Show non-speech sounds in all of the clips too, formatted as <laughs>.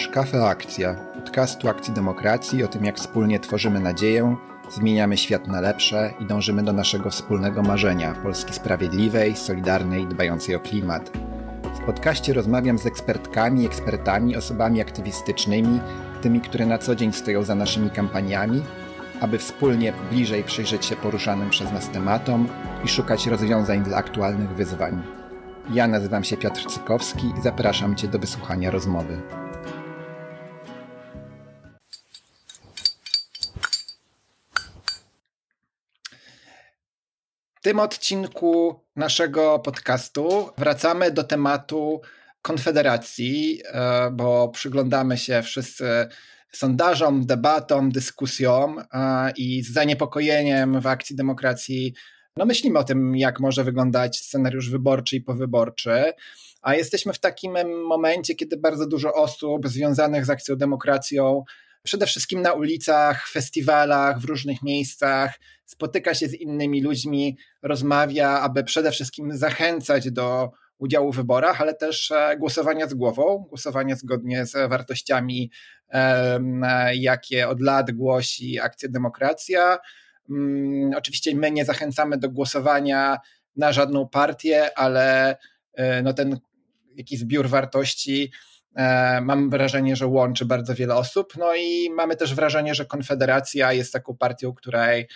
Słuchasz Kafe Akcja, podcastu Akcji Demokracji o tym, jak wspólnie tworzymy nadzieję, zmieniamy świat na lepsze i dążymy do naszego wspólnego marzenia Polski sprawiedliwej, solidarnej, dbającej o klimat. W podcaście rozmawiam z ekspertkami, ekspertami, osobami aktywistycznymi, tymi, które na co dzień stoją za naszymi kampaniami, aby wspólnie bliżej przyjrzeć się poruszanym przez nas tematom i szukać rozwiązań dla aktualnych wyzwań. Ja nazywam się Piotr Cykowski i zapraszam Cię do wysłuchania rozmowy. W tym odcinku naszego podcastu wracamy do tematu Konfederacji, e, bo przyglądamy się wszyscy sondażom, debatom, dyskusjom e, i z zaniepokojeniem w akcji demokracji no myślimy o tym, jak może wyglądać scenariusz wyborczy i powyborczy. A jesteśmy w takim momencie, kiedy bardzo dużo osób związanych z akcją demokracją, przede wszystkim na ulicach, festiwalach, w różnych miejscach, spotyka się z innymi ludźmi, rozmawia, aby przede wszystkim zachęcać do udziału w wyborach, ale też e, głosowania z głową, głosowania zgodnie z wartościami, jakie od lat głosi Akcja Demokracja. Mm, oczywiście my nie zachęcamy do głosowania na żadną partię, ale e, no ten jakiś zbiór wartości e, mam wrażenie, że łączy bardzo wiele osób. No i mamy też wrażenie, że Konfederacja jest taką partią, której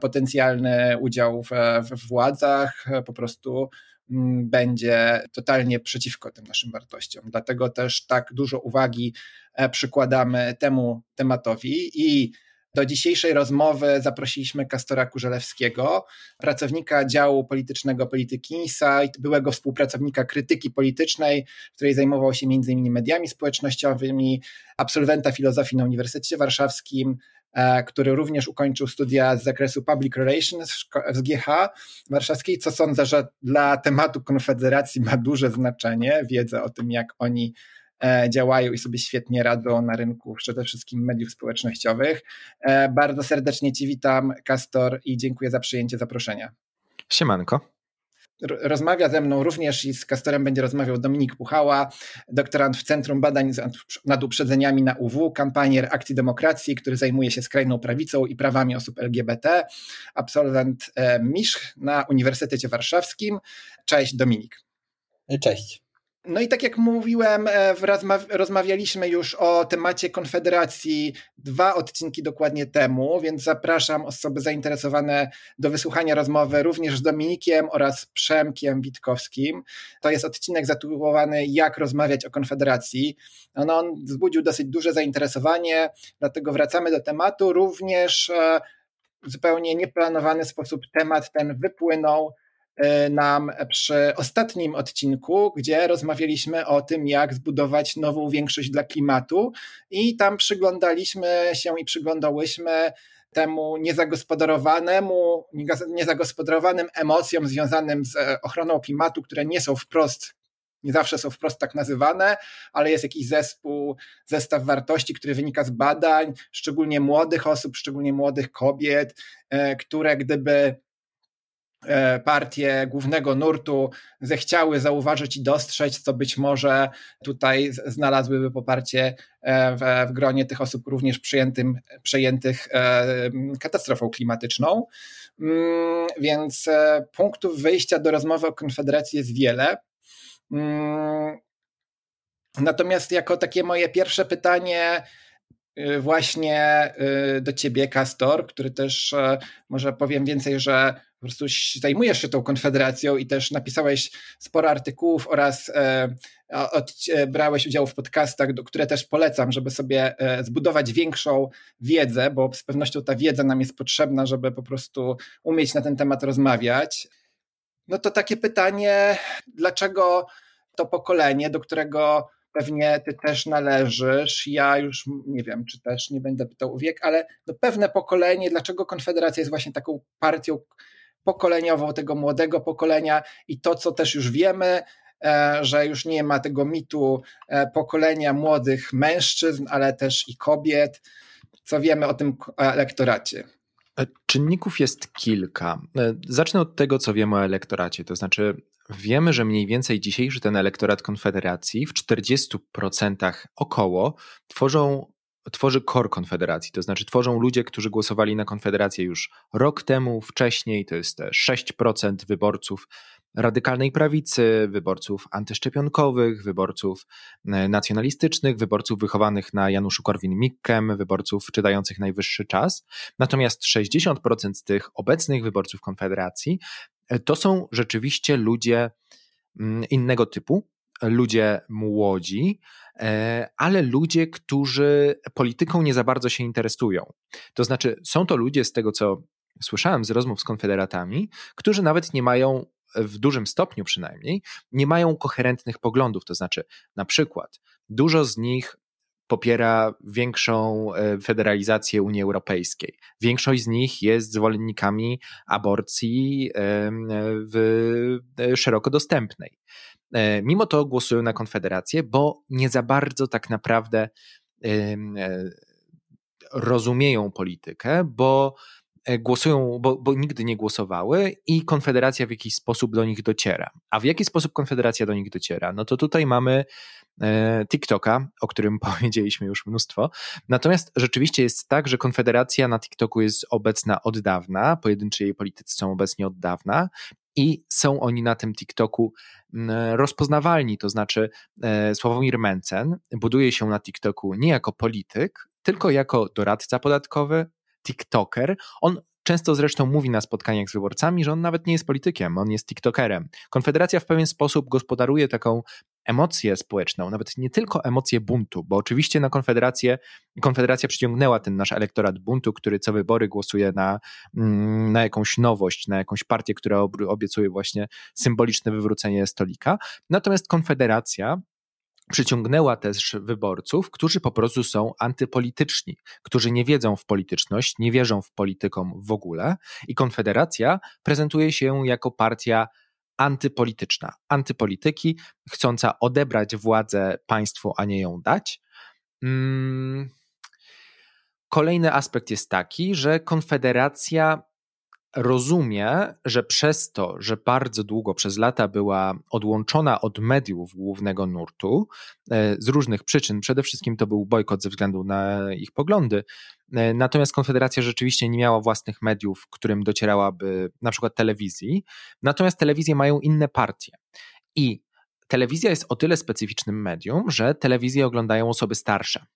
potencjalny udział w, w władzach po prostu Mm, będzie totalnie przeciwko tym naszym wartościom. Dlatego też tak dużo uwagi e, przykładamy temu tematowi i do dzisiejszej rozmowy zaprosiliśmy Kastora Kurzelewskiego, pracownika działu politycznego Polityki Insight, byłego współpracownika krytyki politycznej, której zajmował się m.in. mediami społecznościowymi, absolwenta filozofii na Uniwersytecie Warszawskim, E, który również ukończył studia z zakresu Public Relations w GH Warszawskiej, co sądzę, że dla tematu Konfederacji ma duże znaczenie, wiedzę o tym, jak oni e, działają i sobie świetnie radzą na rynku przede wszystkim mediów społecznościowych. E, bardzo serdecznie Ci witam, Kastor, i dziękuję za przyjęcie zaproszenia. Siemanko rozmawia ze mną również i z Kastorem będzie rozmawiał Dominik Puchała, doktorant w Centrum Badań nad Uprzedzeniami na UW, kampanier Akcji Demokracji, który zajmuje się skrajną prawicą i prawami osób LGBT, absolwent e, MISZ na Uniwersytecie Warszawskim. Cześć Dominik. Cześć. No i tak jak mówiłem, e, rozmawialiśmy już o temacie Konfederacji dwa odcinki dokładnie temu, więc zapraszam osoby zainteresowane do wysłuchania rozmowy również z Dominikiem oraz Przemkiem Witkowskim. To jest odcinek zatytułowany Jak rozmawiać o Konfederacji. No, on wzbudził dosyć duże zainteresowanie, dlatego wracamy do tematu. Również e, w zupełnie nieplanowany sposób temat ten wypłynął nam przy ostatnim odcinku, gdzie rozmawialiśmy o tym, jak zbudować nową większość dla klimatu, i tam przyglądaliśmy się i przyglądałyśmy temu niezagospodarowanemu, niezagospodarowanym emocjom związanym z e, ochroną klimatu, które nie są wprost nie zawsze są wprost tak nazywane, ale jest jakiś zespół, zestaw wartości, który wynika z badań, szczególnie młodych osób, szczególnie młodych kobiet, e, które gdyby E, partie głównego nurtu zechciały zauważyć i dostrzec, co być może tutaj znalazłyby poparcie e, w, w gronie tych osób również przyjętym, przejętych e, katastrofą klimatyczną. Mm, więc punktów wyjścia do rozmowy o Konfederacji jest wiele. Mm, natomiast jako takie moje pierwsze pytanie, właśnie do ciebie, Kastor, który też może powiem więcej, że po prostu zajmujesz się tą konfederacją i też napisałeś sporo artykułów oraz e, od, e, brałeś udział w podcastach, do, które też polecam, żeby sobie e, zbudować większą wiedzę, bo z pewnością ta wiedza nam jest potrzebna, żeby po prostu umieć na ten temat rozmawiać. No to takie pytanie, dlaczego to pokolenie, do którego pewnie ty też należysz. Ja już nie wiem, czy też nie będę pytał o wiek, ale no pewne pokolenie, dlaczego Konfederacja jest właśnie taką partią, pokoleniową tego młodego pokolenia i to, co też już wiemy, e, że już nie ma tego mitu e, pokolenia młodych mężczyzn, ale też i kobiet. Co wiemy o tym elektoracie? E, czynników jest kilka. Zacznę od tego, co wiemy o elektoracie. To znaczy, wiemy, że mniej więcej dzisiejszy ten elektorat Konfederacji w 40% około tworzą tworzy kor Konfederacji, to znaczy tworzą ludzie, którzy głosowali na Konfederację już rok temu, wcześniej, to jest 6% wyborców radykalnej prawicy, wyborców antyszczepionkowych, wyborców e, nacjonalistycznych, wyborców wychowanych na Januszu Korwin-Mikkem, wyborców czytających Najwyższy Czas. Natomiast 60% z tych obecnych wyborców Konfederacji e, to są rzeczywiście ludzie mm, innego typu, ludzie młodzi, e, ale ludzie, którzy polityką nie za bardzo się interesują. To znaczy, są to ludzie, z tego co słyszałem z rozmów z konfederatami, którzy nawet nie mają w dużym stopniu przynajmniej, nie mają koherentnych poglądów. To znaczy, na przykład, dużo z nich popiera większą e, federalizację Unii Europejskiej. Większość z nich jest zwolennikami aborcji w e, szeroko dostępnej. E, mimo to głosują na Konfederację, bo nie za bardzo tak naprawdę rozumieją politykę, bo E, głosują, bo, bo, nigdy nie głosowały i Konfederacja w jakiś sposób do nich dociera. A w jaki sposób Konfederacja do nich dociera? No to tutaj mamy e, TikToka, o którym <laughs> powiedzieliśmy już mnóstwo. Natomiast rzeczywiście jest tak, że Konfederacja na TikToku jest obecna od dawna, pojedynczy jej politycy są obecni od dawna i są oni na tym TikToku rozpoznawalni, to znaczy e, Sławomir Mencen buduje się na TikToku nie jako polityk, tylko jako doradca podatkowy, TikToker. On często zresztą mówi na spotkaniach z wyborcami, że on nawet nie jest politykiem, on jest TikTokerem. Konfederacja w pewien sposób gospodaruje taką emocję społeczną, nawet nie tylko emocję buntu, bo oczywiście na Konfederację, Konfederacja przyciągnęła ten nasz elektorat buntu, który co wybory głosuje na, mm, na jakąś nowość, na jakąś partię, która obiecuje właśnie symboliczne wywrócenie stolika. Natomiast Konfederacja przyciągnęła też wyborców, którzy po prostu są antypolityczni, którzy nie wiedzą w polityczność, nie wierzą w politykom w ogóle i Konfederacja prezentuje się jako partia antypolityczna, antypolityki, chcąca odebrać władzę państwu, a nie ją dać. Hmm. Kolejny aspekt jest taki, że Konfederacja rozumie, że przez to, że bardzo długo przez lata była odłączona od mediów głównego nurtu e, z różnych przyczyn, przede wszystkim to był bojkot ze względu na ich poglądy, natomiast Konfederacja rzeczywiście nie miała własnych mediów, którym docierałaby na przykład telewizji, natomiast telewizje mają inne partie i telewizja jest o tyle specyficznym medium, że telewizję oglądają osoby starsze.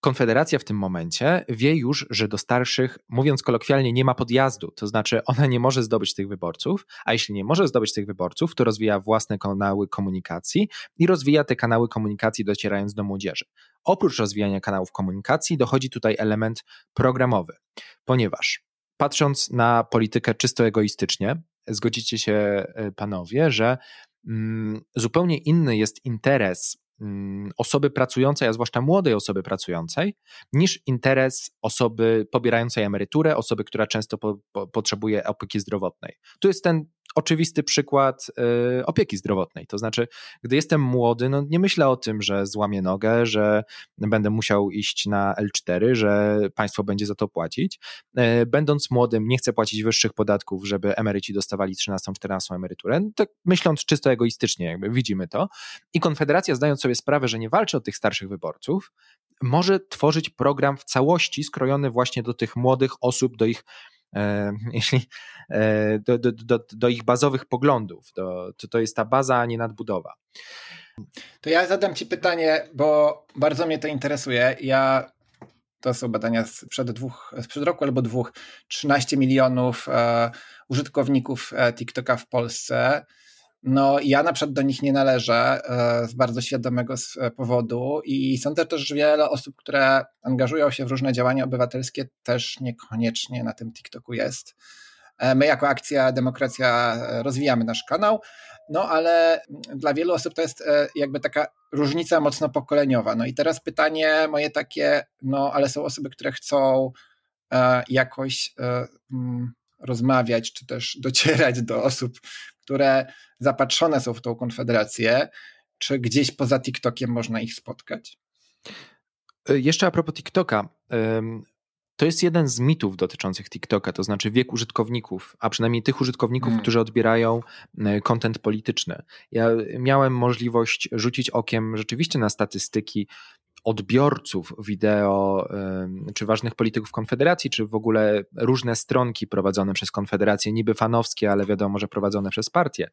Konfederacja w tym momencie wie już, że do starszych, mówiąc kolokwialnie, nie ma podjazdu, to znaczy ona nie może zdobyć tych wyborców, a jeśli nie może zdobyć tych wyborców, to rozwija własne kanały komunikacji i rozwija te kanały komunikacji docierając do młodzieży. Oprócz rozwijania kanałów komunikacji dochodzi tutaj element programowy, ponieważ patrząc na politykę czysto egoistycznie, zgodzicie się e, panowie, że mm, zupełnie inny jest interes Mm, osoby pracującej, a zwłaszcza młodej osoby pracującej, niż interes osoby pobierającej emeryturę, osoby, która często po, po, potrzebuje opieki zdrowotnej. Tu jest ten oczywisty przykład y, opieki zdrowotnej. To znaczy, gdy jestem młody, no nie myślę o tym, że złamię nogę, że będę musiał iść na L4, że państwo będzie za to płacić. Y, będąc młodym, nie chcę płacić wyższych podatków, żeby emeryci dostawali 13-14 emeryturę. Tak myśląc czysto egoistycznie, jakby widzimy to. I Konfederacja, zdając sobie sprawę, że nie walczy o tych starszych wyborców, może tworzyć program w całości skrojony właśnie do tych młodych osób, do ich <laughs> jeśli e, do, do, do, do ich bazowych poglądów. To, to jest ta baza, a nie nadbudowa. To ja zadam Ci pytanie, bo bardzo mnie to interesuje. Ja to są badania sprzed, dwóch, sprzed roku albo dwóch, 13 milionów e, użytkowników e, TikToka w Polsce. No, ja na przykład do nich nie należę e, z bardzo świadomego e, powodu i sądzę też, że wiele osób, które angażują się w różne działania obywatelskie, też niekoniecznie na tym TikToku jest. E, my, jako akcja Demokracja, rozwijamy nasz kanał, no ale dla wielu osób to jest jakby taka różnica mocno pokoleniowa. No i teraz pytanie moje takie, no ale są osoby, które chcą jakoś mm, rozmawiać, czy też docierać do osób, które zapatrzone są w tą konfederację, czy gdzieś poza TikTokiem można ich spotkać? E, jeszcze a propos TikToka. to jest jeden z mitów dotyczących TikToka, to znaczy wiek użytkowników, a przynajmniej tych użytkowników, hmm. którzy odbierają kontent polityczny. Ja miałem możliwość rzucić okiem rzeczywiście na statystyki odbiorców wideo, czy ważnych polityków Konfederacji, czy w ogóle różne stronki prowadzone przez Konfederację, niby fanowskie, ale wiadomo, że prowadzone przez partię.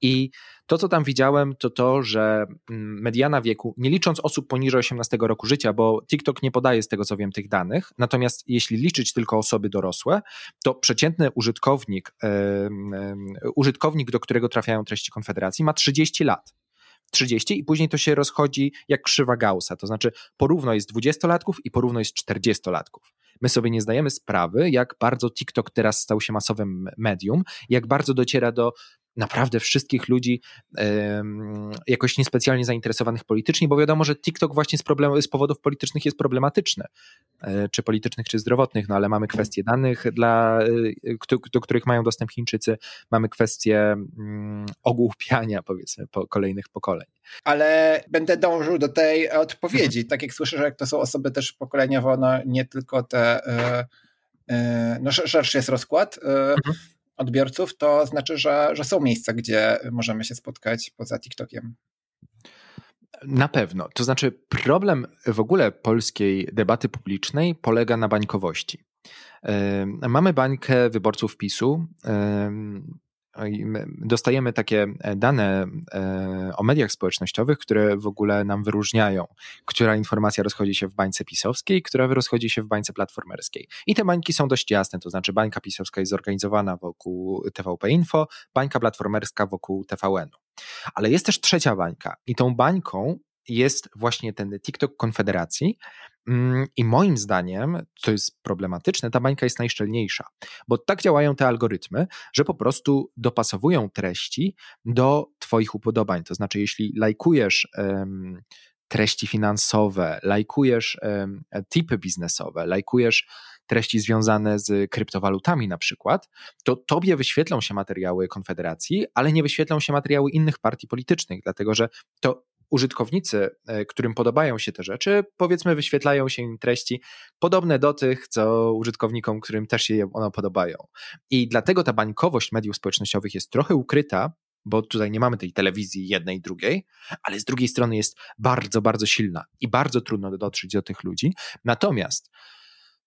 I to, co tam widziałem, to to, że mm, mediana wieku, nie licząc osób poniżej 18 roku życia, bo TikTok nie podaje z tego, co wiem, tych danych, natomiast jeśli liczyć tylko osoby dorosłe, to przeciętny użytkownik, użytkownik, do którego trafiają treści Konfederacji, ma 30 lat. 30 i później to się rozchodzi jak krzywa Gaussa, to znaczy porówno jest 20-latków i porówno jest 40-latków. My sobie nie zdajemy sprawy, jak bardzo TikTok teraz stał się masowym medium, jak bardzo dociera do naprawdę wszystkich ludzi jakoś niespecjalnie zainteresowanych politycznie, bo wiadomo, że TikTok właśnie z, problem, z powodów politycznych jest problematyczny, e, czy politycznych, czy zdrowotnych, no ale mamy kwestie danych, dla, e, do których mają dostęp Chińczycy, mamy kwestie mm, ogłupiania, powiedzmy, po kolejnych pokoleń. Ale będę dążył do tej odpowiedzi, mhm. tak jak słyszę, że jak to są osoby też pokoleniowo, no nie tylko te, e, no szerszy jest rozkład, mhm odbiorców, to znaczy, że, że są miejsca, gdzie możemy się spotkać poza TikTokiem. Na pewno. To znaczy, problem w ogóle polskiej debaty publicznej polega na bańkowości. Mamy bańkę wyborców PiSu, dostajemy takie e, dane e, o mediach społecznościowych, które w ogóle nam wyróżniają, która informacja rozchodzi się w bańce pisowskiej, która rozchodzi się w bańce platformerskiej. I te bańki są dość jasne, to znaczy bańka pisowska jest zorganizowana wokół TVP Info, bańka platformerska wokół TVN-u. Ale jest też trzecia bańka i tą bańką jest właśnie ten TikTok Konfederacji, Mm, I moim zdaniem, co jest problematyczne, ta bańka jest najszczelniejsza, bo tak działają te algorytmy, że po prostu dopasowują treści do Twoich upodobań. To znaczy, jeśli lajkujesz um, treści finansowe, lajkujesz um, tipy biznesowe, lajkujesz treści związane z kryptowalutami na przykład, to tobie wyświetlą się materiały Konfederacji, ale nie wyświetlą się materiały innych partii politycznych, dlatego że to użytkownicy, e, którym podobają się te rzeczy, powiedzmy, wyświetlają się im treści podobne do tych, co użytkownikom, którym też się one podobają. I dlatego ta bańkowość mediów społecznościowych jest trochę ukryta, bo tutaj nie mamy tej telewizji jednej i drugiej, ale z drugiej strony jest bardzo, bardzo silna i bardzo trudno dotrzeć do tych ludzi. Natomiast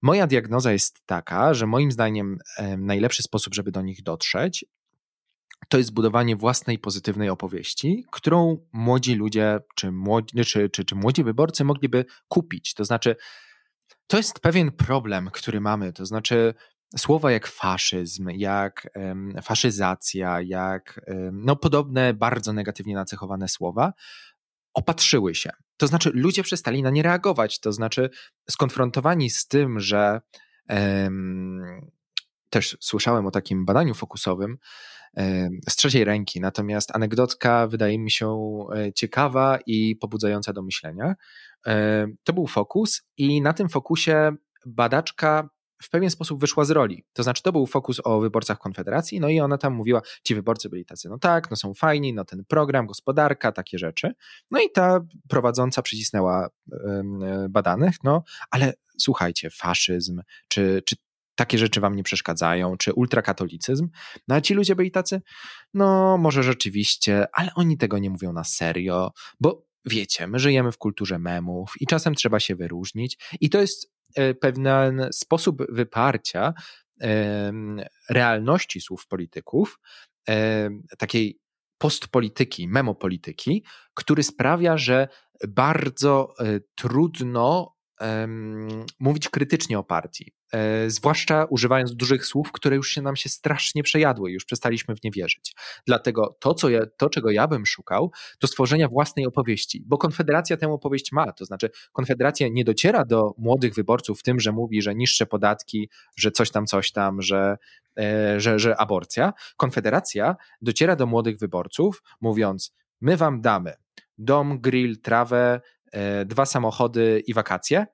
moja diagnoza jest taka, że moim zdaniem najlepszy sposób, żeby do nich dotrzeć, to jest budowanie własnej pozytywnej opowieści, którą młodzi ludzie czy młodzi, czy, czy, czy młodzi wyborcy mogliby kupić. To znaczy, to jest pewien problem, który mamy. To znaczy, słowa jak faszyzm, jak um, faszyzacja, jak um, no, podobne bardzo negatywnie nacechowane słowa opatrzyły się. To znaczy, ludzie przestali na nie reagować. To znaczy, skonfrontowani z tym, że um, też słyszałem o takim badaniu fokusowym, z trzeciej ręki. Natomiast anegdotka wydaje mi się e, ciekawa i pobudzająca do myślenia. To był fokus, i na tym fokusie badaczka w pewien sposób wyszła z roli. To znaczy, to był fokus o wyborcach Konfederacji, no i ona tam mówiła, ci wyborcy byli tacy, no tak, no są fajni, no ten program, gospodarka, takie rzeczy. No i ta prowadząca przycisnęła badanych, no ale słuchajcie, faszyzm, czy, czy takie rzeczy wam nie przeszkadzają, czy ultrakatolicyzm. No a ci ludzie byli tacy, no może rzeczywiście, ale oni tego nie mówią na serio, bo wiecie, my żyjemy w kulturze memów i czasem trzeba się wyróżnić i to jest e, pewien sposób wyparcia realności słów polityków, takiej postpolityki, memopolityki, który sprawia, że bardzo e, trudno mówić krytycznie o partii. E, zwłaszcza używając dużych słów, które już się nam się strasznie przejadły, już przestaliśmy w nie wierzyć. Dlatego to, co ja, to, czego ja bym szukał, to stworzenia własnej opowieści, bo Konfederacja tę opowieść ma, to znaczy Konfederacja nie dociera do młodych wyborców w tym, że mówi, że niższe podatki, że coś tam, coś tam, że, e, że, że aborcja. Konfederacja dociera do młodych wyborców mówiąc, my wam damy dom, grill, trawę, e, dwa samochody i wakacje,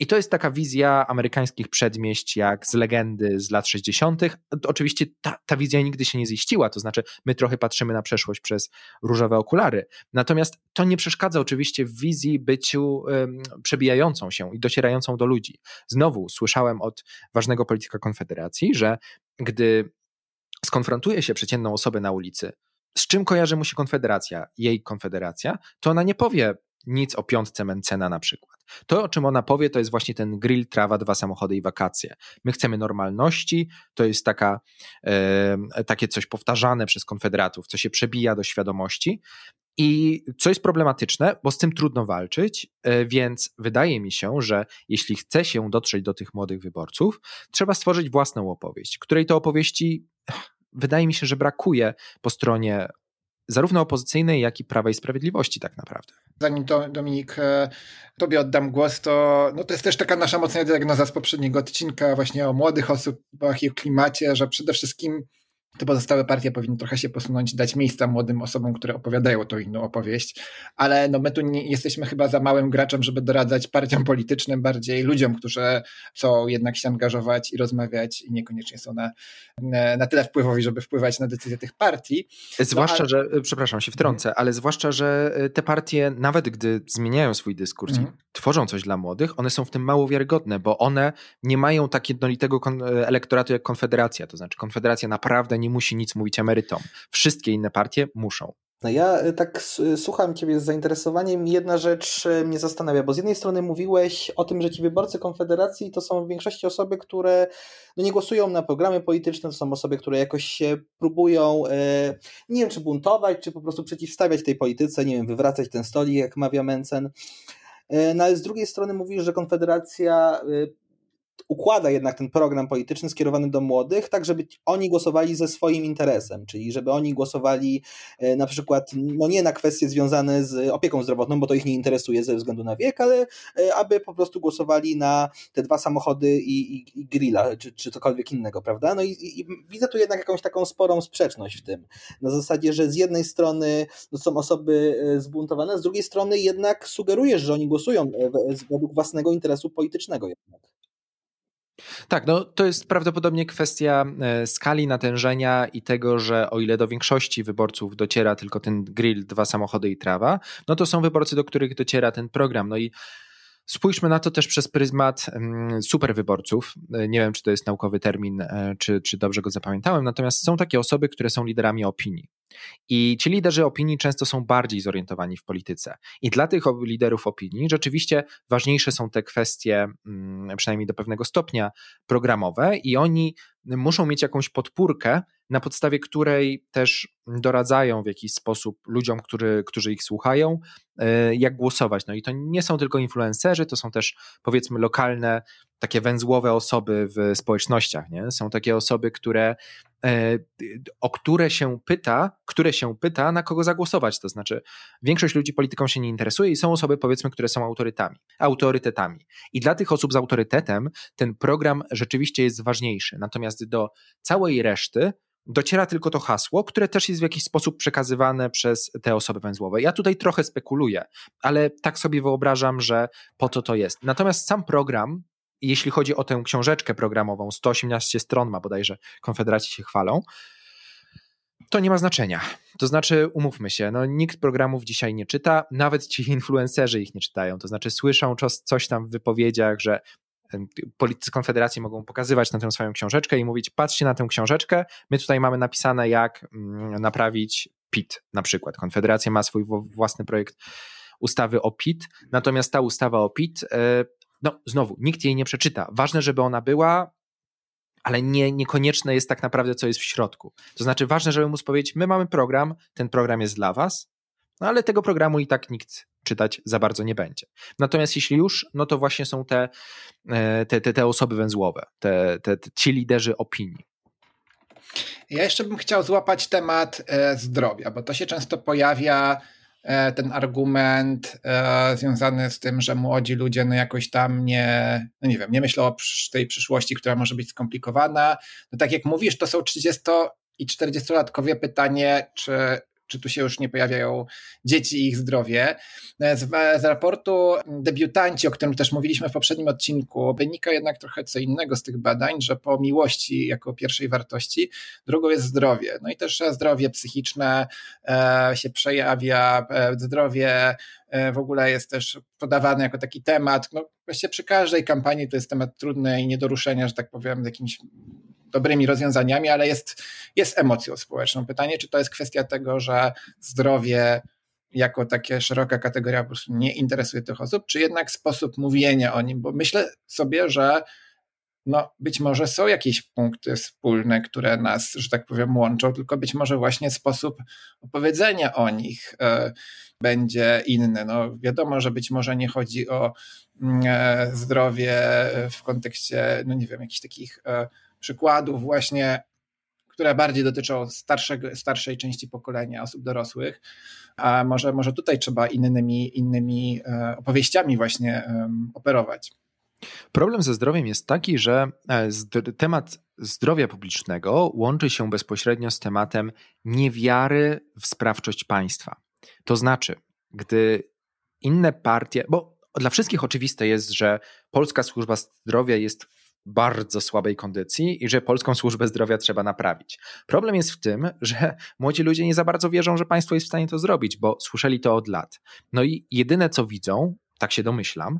I to jest taka wizja amerykańskich przedmieść, jak z legendy z lat 60. Oczywiście ta, ta wizja nigdy się nie ziściła, to znaczy my trochę patrzymy na przeszłość przez różowe okulary. Natomiast to nie przeszkadza oczywiście w wizji byciu um, przebijającą się i docierającą do ludzi. Znowu słyszałem od ważnego polityka Konfederacji, że gdy skonfrontuje się przeciętną osobę na ulicy, z czym kojarzy mu się Konfederacja, jej Konfederacja, to ona nie powie nic o piątce Mencena na przykład. To, o czym ona powie, to jest właśnie ten grill, trawa, dwa samochody i wakacje. My chcemy normalności, to jest taka, e, takie coś powtarzane przez konfederatów, co się przebija do świadomości. I co jest problematyczne, bo z tym trudno walczyć, e, więc wydaje mi się, że jeśli chce się dotrzeć do tych młodych wyborców, trzeba stworzyć własną opowieść, której to opowieści wydaje mi się, że brakuje po stronie zarówno opozycyjnej, jak i Prawa i Sprawiedliwości tak naprawdę. Zanim to, Dominik, e, tobie oddam głos, to, no to jest też taka nasza mocna diagnoza z poprzedniego odcinka właśnie o młodych osobach i o klimacie, że przede wszystkim to pozostałe partie powinny trochę się posunąć, dać miejsca młodym osobom, które opowiadają tą inną opowieść, ale no my tu nie, jesteśmy chyba za małym graczem, żeby doradzać partiom politycznym, bardziej ludziom, którzy chcą jednak się angażować i rozmawiać i niekoniecznie są na, na tyle wpływowi, żeby wpływać na decyzje tych partii. Zwłaszcza, no, ale... że, przepraszam, się wtrącę, ale zwłaszcza, że e, te partie, nawet gdy zmieniają swój dyskurs mm. i mhm. tworzą coś dla młodych, one są w tym mało wiarygodne, bo one nie mają tak jednolitego elektoratu jak Konfederacja, to znaczy Konfederacja naprawdę nie musi nic mówić emerytom. Wszystkie inne partie muszą. No ja y, tak słucham Ciebie z zainteresowaniem jedna rzecz y, mnie zastanawia, bo z jednej strony mówiłeś o tym, że ci wyborcy Konfederacji to są w większości osoby, które no nie głosują na programy polityczne, to są osoby, które jakoś się próbują, y, nie wiem czy buntować, czy po prostu przeciwstawiać tej polityce, nie wiem, wywracać ten stolik, jak mawia Mencen. No ale z drugiej strony mówisz, że Konfederacja układa jednak ten program polityczny skierowany do młodych, tak żeby oni głosowali ze swoim interesem, czyli żeby oni głosowali e, na przykład, no nie na kwestie związane z opieką zdrowotną, bo to ich nie interesuje ze względu na wiek, ale e, aby po prostu głosowali na te dwa samochody i, i, i grilla, czy, czy cokolwiek innego, prawda? No i, i, widzę tu jednak jakąś taką sporą sprzeczność w tym. Na zasadzie, że z jednej strony no, są osoby e, zbuntowane, z drugiej strony jednak sugerujesz, że oni głosują według własnego interesu politycznego jednak. Tak, no to jest prawdopodobnie kwestia e, skali natężenia i tego, że o ile do większości wyborców dociera tylko ten grill, dwa samochody i trawa, no to są wyborcy, do których dociera ten program. No i Spójrzmy na to też przez pryzmat mm, superwyborców. E, nie wiem, czy to jest naukowy termin, e, czy, czy dobrze go zapamiętałem, natomiast są takie osoby, które są liderami opinii. I ci liderzy opinii często są bardziej zorientowani w polityce. I dla tych liderów opinii rzeczywiście ważniejsze są te kwestie, mm, przynajmniej do pewnego stopnia, programowe, i oni muszą mieć jakąś podpórkę, na podstawie której też doradzają w jakiś sposób ludziom, który, którzy ich słuchają, e, jak głosować. No i to nie są tylko influencerzy, to są też powiedzmy lokalne, takie węzłowe osoby w społecznościach. Nie? Są takie osoby, które E, o które się pyta, które się pyta, na kogo zagłosować. To znaczy, większość ludzi polityką się nie interesuje i są osoby, powiedzmy, które są autorytami, autorytetami. I dla tych osób z autorytetem ten program rzeczywiście jest ważniejszy. Natomiast do całej reszty dociera tylko to hasło, które też jest w jakiś sposób przekazywane przez te osoby węzłowe. Ja tutaj trochę spekuluję, ale tak sobie wyobrażam, że po co to jest. Natomiast sam program jeśli chodzi o tę książeczkę programową, 118 stron ma bodajże, Konfederacji się chwalą, to nie ma znaczenia. To znaczy, umówmy się, no, nikt programów dzisiaj nie czyta, nawet ci influencerzy ich nie czytają. To znaczy, słyszą coś tam w wypowiedziach, że politycy Konfederacji mogą pokazywać na tę swoją książeczkę i mówić: patrzcie na tę książeczkę, my tutaj mamy napisane, jak mm, naprawić PIT na przykład. Konfederacja ma swój własny projekt ustawy o PIT, natomiast ta ustawa o PIT e, no znowu, nikt jej nie przeczyta. Ważne, żeby ona była, ale nie, niekonieczne jest tak naprawdę, co jest w środku. To znaczy, ważne, żeby móc powiedzieć, my mamy program, ten program jest dla was, no ale tego programu i tak nikt czytać za bardzo nie będzie. Natomiast jeśli już, no to właśnie są te, e, te, te, te osoby węzłowe, te, te, te, ci liderzy opinii. Ja jeszcze bym chciał złapać temat e, zdrowia, bo to się często pojawia ten argument e, związany z tym, że młodzi ludzie no jakoś tam nie, no nie wiem, nie myślą o tej przyszłości, która może być skomplikowana. No tak jak mówisz, to są 30 i 40-latkowie pytanie, czy czy tu się już nie pojawiają dzieci i ich zdrowie. Z, z raportu debiutanci, o którym też mówiliśmy w poprzednim odcinku, wynika jednak trochę co innego z tych badań, że po miłości jako pierwszej wartości, drugą jest zdrowie. No i też zdrowie psychiczne e, się przejawia, e, zdrowie e, w ogóle jest też podawane jako taki temat. No, właściwie przy każdej kampanii to jest temat trudny i nie do ruszenia, że tak powiem, z jakimś dobrymi rozwiązaniami, ale jest, jest emocją społeczną. Pytanie, czy to jest kwestia tego, że zdrowie jako takie szeroka kategoria po prostu nie interesuje tych osób, czy jednak sposób mówienia o nim, bo myślę sobie, że no, być może są jakieś punkty wspólne, które nas, że tak powiem, łączą, tylko być może właśnie sposób opowiedzenia o nich y, będzie inny. No, wiadomo, że być może nie chodzi o y, zdrowie w kontekście, no nie wiem, jakichś takich y, przykładów właśnie, które bardziej dotyczą starszego, starszej części pokolenia osób dorosłych, a może, może tutaj trzeba innymi, innymi e, opowieściami właśnie operować. Problem ze zdrowiem jest taki, że e, temat zdrowia publicznego łączy się bezpośrednio z tematem niewiary w sprawczość państwa. To znaczy, gdy inne partie, bo dla wszystkich oczywiste jest, że polska służba zdrowia jest bardzo słabej kondycji i że polską służbę zdrowia trzeba naprawić. Problem jest w tym, że młodzi ludzie nie za bardzo wierzą, że państwo jest w stanie to zrobić, bo słyszeli to od lat. No i jedyne co widzą, tak się domyślam,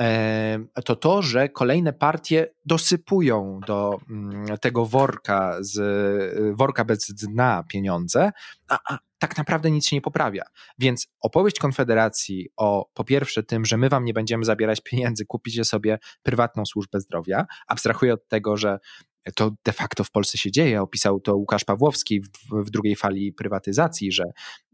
e, to to, że kolejne partie dosypują do mm, tego worka, z, worka bez dna pieniądze, a, a tak naprawdę nic się nie poprawia. Więc opowieść Konfederacji o po pierwsze tym, że my wam nie będziemy zabierać pieniędzy, kupicie sobie prywatną służbę zdrowia, abstrahuję od tego, że to de facto w Polsce się dzieje. Opisał to Łukasz Pawłowski w, w drugiej fali prywatyzacji, że,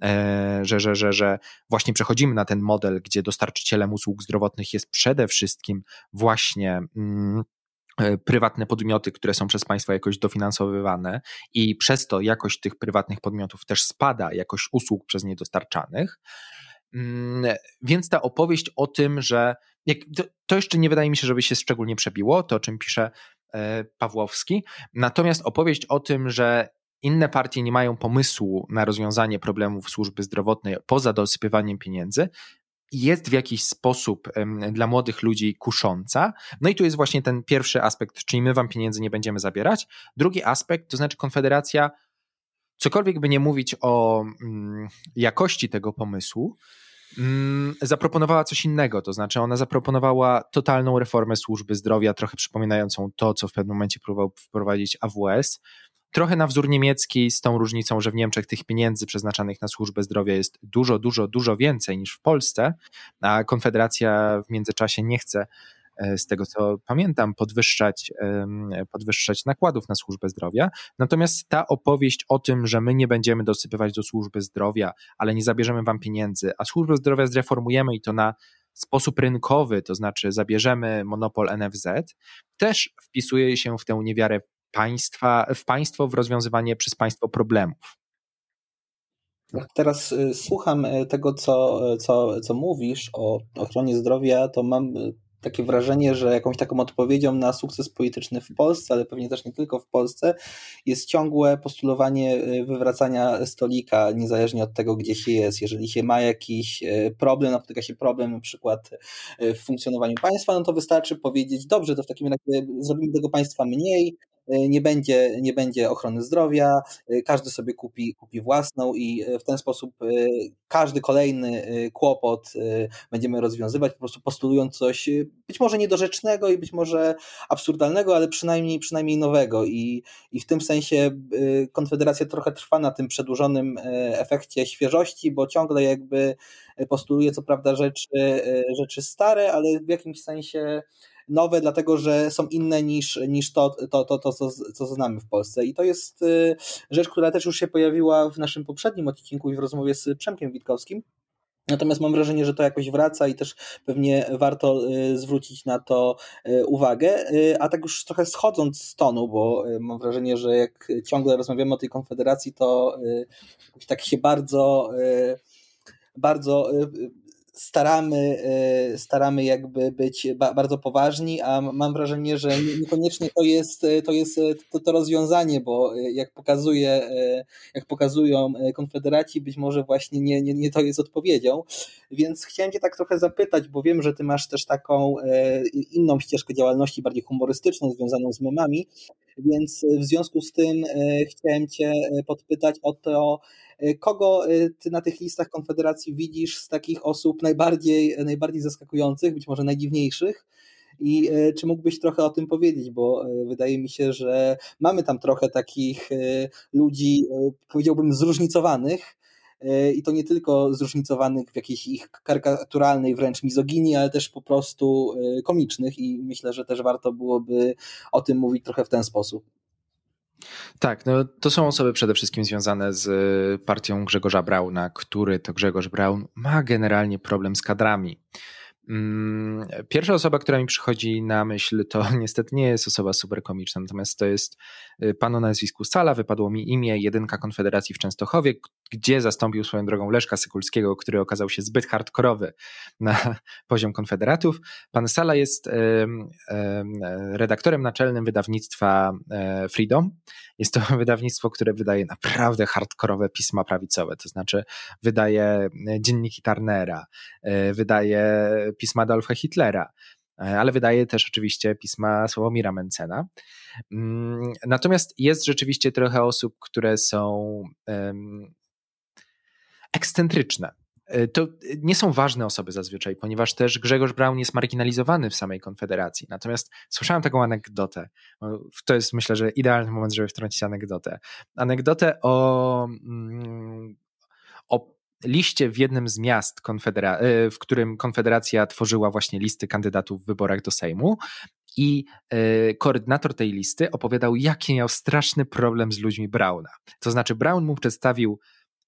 e, że, że, że, że właśnie przechodzimy na ten model, gdzie dostarczycielem usług zdrowotnych jest przede wszystkim właśnie. Mm, e, prywatne podmioty, które są przez państwo jakoś dofinansowywane i przez to jakość tych prywatnych podmiotów też spada, jakość usług przez nie dostarczanych. Mm, więc ta opowieść o tym, że to jeszcze nie wydaje mi się, żeby się szczególnie przebiło, to o czym pisze Pawłowski. Natomiast opowieść o tym, że inne partie nie mają pomysłu na rozwiązanie problemów służby zdrowotnej poza dosypywaniem pieniędzy, jest w jakiś sposób dla młodych ludzi kusząca. No i tu jest właśnie ten pierwszy aspekt, czyli my wam pieniędzy nie będziemy zabierać. Drugi aspekt, to znaczy Konfederacja, cokolwiek by nie mówić o mm, jakości tego pomysłu, Mm, zaproponowała coś innego, to znaczy ona zaproponowała totalną reformę służby zdrowia, trochę przypominającą to, co w pewnym momencie próbował wprowadzić AWS. Trochę na wzór niemiecki, z tą różnicą, że w Niemczech tych pieniędzy przeznaczanych na służbę zdrowia jest dużo, dużo, dużo więcej niż w Polsce, a Konfederacja w międzyczasie nie chce z tego co pamiętam, podwyższać, podwyższać nakładów na służbę zdrowia. Natomiast ta opowieść o tym, że my nie będziemy dosypywać do służby zdrowia, ale nie zabierzemy wam pieniędzy, a służbę zdrowia zreformujemy i to na sposób rynkowy, to znaczy zabierzemy monopol NFZ, też wpisuje się w tę niewiarę państwa, w państwo, w rozwiązywanie przez państwo problemów. Teraz y, słucham y, tego, co, co, co mówisz o ochronie zdrowia, to mam y, takie wrażenie, że jakąś taką odpowiedzią na sukces polityczny w Polsce, ale pewnie też nie tylko w Polsce, jest ciągłe postulowanie y, wywracania stolika, niezależnie od tego, gdzie się jest. Jeżeli się ma jakiś y, problem, napotyka się problem na przykład y, w funkcjonowaniu państwa, no to wystarczy powiedzieć, dobrze, to w takim razie zrobimy tego państwa mniej, nie będzie, nie będzie ochrony zdrowia, e, każdy sobie kupi, kupi własną i e, w ten sposób każdy kolejny kłopot będziemy rozwiązywać, po prostu postulując coś być może niedorzecznego i być może absurdalnego, ale przynajmniej, przynajmniej nowego. I, i w tym sensie Konfederacja trochę trwa na tym przedłużonym efekcie świeżości, bo ciągle jakby postuluje co prawda rzeczy, rzeczy stare, ale w jakimś sensie nowe, dlatego że są inne niż, niż to, to, to, to co, co znamy w Polsce. I to jest y, rzecz, która też już się pojawiła w naszym poprzednim odcinku i w rozmowie z Przemkiem Witkowskim. Natomiast mam wrażenie, że to jakoś wraca i też pewnie warto y, zwrócić na to y, uwagę. A tak już trochę schodząc z tonu, bo mam wrażenie, że jak ciągle rozmawiamy o tej konfederacji, to tak się bardzo, bardzo staramy, e, staramy jakby być bardzo poważni, a mam wrażenie, że niekoniecznie to jest, to, jest to, to rozwiązanie, bo jak, pokazuje, jak pokazują konfederaci, być może właśnie nie, nie, nie to jest odpowiedzią. Więc chciałem Cię tak trochę zapytać, bo wiem, że Ty masz też taką inną ścieżkę działalności, bardziej humorystyczną, związaną z memami, więc w związku z tym chciałem Cię podpytać o to, E, kogo e, ty na tych listach Konfederacji widzisz z takich osób najbardziej, najbardziej zaskakujących, być może najdziwniejszych? I e, czy mógłbyś trochę o tym powiedzieć, bo wydaje mi się, że mamy tam trochę takich ludzi, powiedziałbym, zróżnicowanych, i to nie tylko zróżnicowanych w jakiejś ich karykaturalnej wręcz mizoginii, ale też po prostu komicznych i myślę, że też warto byłoby o tym mówić trochę w ten sposób. Tak, no to są osoby przede wszystkim związane z partią Grzegorza Brauna, który to Grzegorz Braun ma generalnie problem z kadrami. Mm, pierwsza osoba, która mi przychodzi na myśl, to <laughs> niestety nie jest osoba super komiczna, natomiast to jest y, pan o nazwisku Sala, wypadło mi imię, jedynka Konfederacji w Częstochowie, gdzie zastąpił swoją drogą Leszka Sykulskiego, który okazał się zbyt hardkorowy <laughs> na poziom Konfederatów. Pan Sala jest redaktorem naczelnym wydawnictwa e, Freedom. Jest to <laughs> wydawnictwo, które wydaje naprawdę hardkorowe pisma prawicowe, to znaczy wydaje e, dzienniki Tarnera, e, wydaje pisma Adolfa Hitlera, e, ale wydaje też oczywiście pisma Sławomira Mencena. Mm, natomiast jest rzeczywiście trochę osób, które są ekscentryczne. E, to nie są ważne osoby zazwyczaj, ponieważ też Grzegorz Braun jest marginalizowany w samej Konfederacji. Natomiast słyszałem taką anegdotę. To jest myślę, że idealny moment, żeby wtrącić anegdotę. Anegdotę o, mm, o liście w jednym z miast, e, w którym Konfederacja tworzyła właśnie listy kandydatów w wyborach do Sejmu. I e, koordynator tej listy opowiadał, jaki miał straszny problem z ludźmi Brauna. To znaczy, Brown mu przedstawił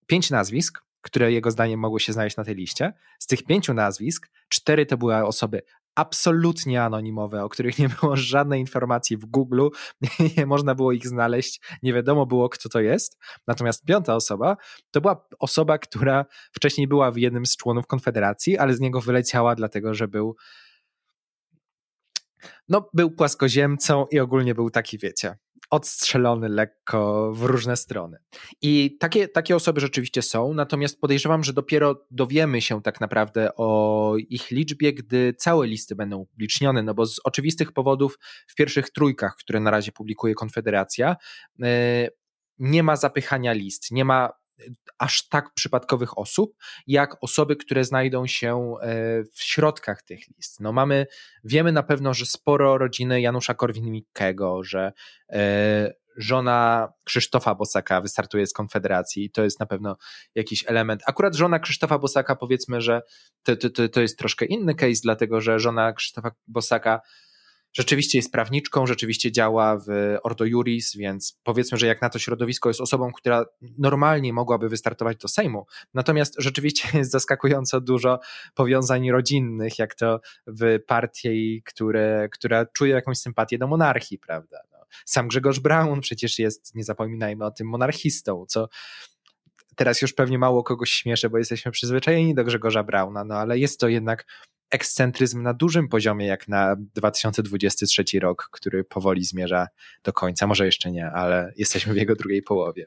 pięć nazwisk, które jego zdaniem mogły się znaleźć na tej liście. Z tych pięciu nazwisk, cztery to były osoby absolutnie anonimowe, o których nie było żadnej informacji w Google, <laughs> nie można było ich znaleźć, nie wiadomo było, kto to jest. Natomiast piąta osoba to była osoba, która wcześniej była w jednym z członów Konfederacji, ale z niego wyleciała, dlatego że był. No, był płaskoziemcą i ogólnie był taki, wiecie, odstrzelony lekko w różne strony. I takie, takie osoby rzeczywiście są, natomiast podejrzewam, że dopiero dowiemy się tak naprawdę o ich liczbie, gdy całe listy będą upublicznione, no bo z oczywistych powodów w pierwszych trójkach, które na razie publikuje Konfederacja, e, nie ma zapychania list, nie ma aż tak przypadkowych osób, jak osoby, które znajdą się e, w środkach tych list. No mamy, wiemy na pewno, że sporo rodziny Janusza Korwin-Mikkego, że e, żona Krzysztofa Bosaka wystartuje z Konfederacji. To jest na pewno jakiś element. Akurat żona Krzysztofa Bosaka, powiedzmy, że to, to, to jest troszkę inny case, dlatego że żona Krzysztofa Bosaka rzeczywiście jest prawniczką, rzeczywiście działa w Ordo Juris, więc powiedzmy, że jak na to środowisko jest osobą, która normalnie mogłaby wystartować do Sejmu. Natomiast rzeczywiście <laughs> jest zaskakująco dużo powiązań rodzinnych, jak to w partii, które, która czuje jakąś sympatię do monarchii, prawda? No, sam Grzegorz Braun przecież jest, nie zapominajmy o tym, monarchistą, co teraz już pewnie mało kogoś śmieszy, bo jesteśmy przyzwyczajeni do Grzegorza Brauna, no ale jest to jednak ekscentryzm na dużym poziomie, jak na 2023 rok, który powoli zmierza do końca. Może jeszcze nie, ale jesteśmy w jego drugiej połowie.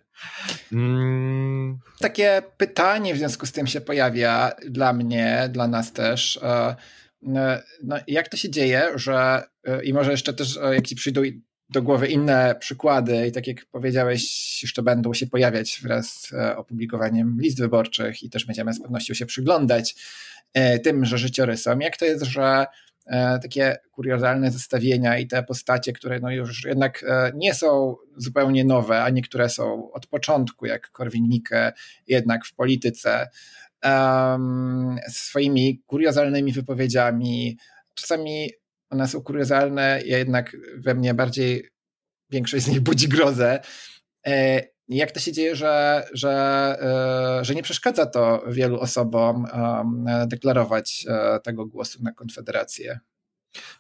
Mm. Takie pytanie w związku z tym się pojawia dla mnie, dla nas też. E, no, jak to się dzieje, że e, i może jeszcze też, e, jak ci przyjdą do głowy inne przykłady i tak jak powiedziałeś, jeszcze będą się pojawiać wraz z opublikowaniem list wyborczych i też będziemy z pewnością się przyglądać E, tymże życiorysom. Jak to jest, że e, takie kuriozalne zestawienia i te postacie, które no już jednak e, nie są zupełnie nowe, a niektóre są od początku, jak Korwin-Mikke, jednak w polityce, um, swoimi kuriozalnymi wypowiedziami. Czasami one są kuriozalne, ja jednak we mnie bardziej większość z nich budzi grozę. Jak to się dzieje, że, że, e, że nie przeszkadza to wielu osobom deklarować e, tego głosu na Konfederację?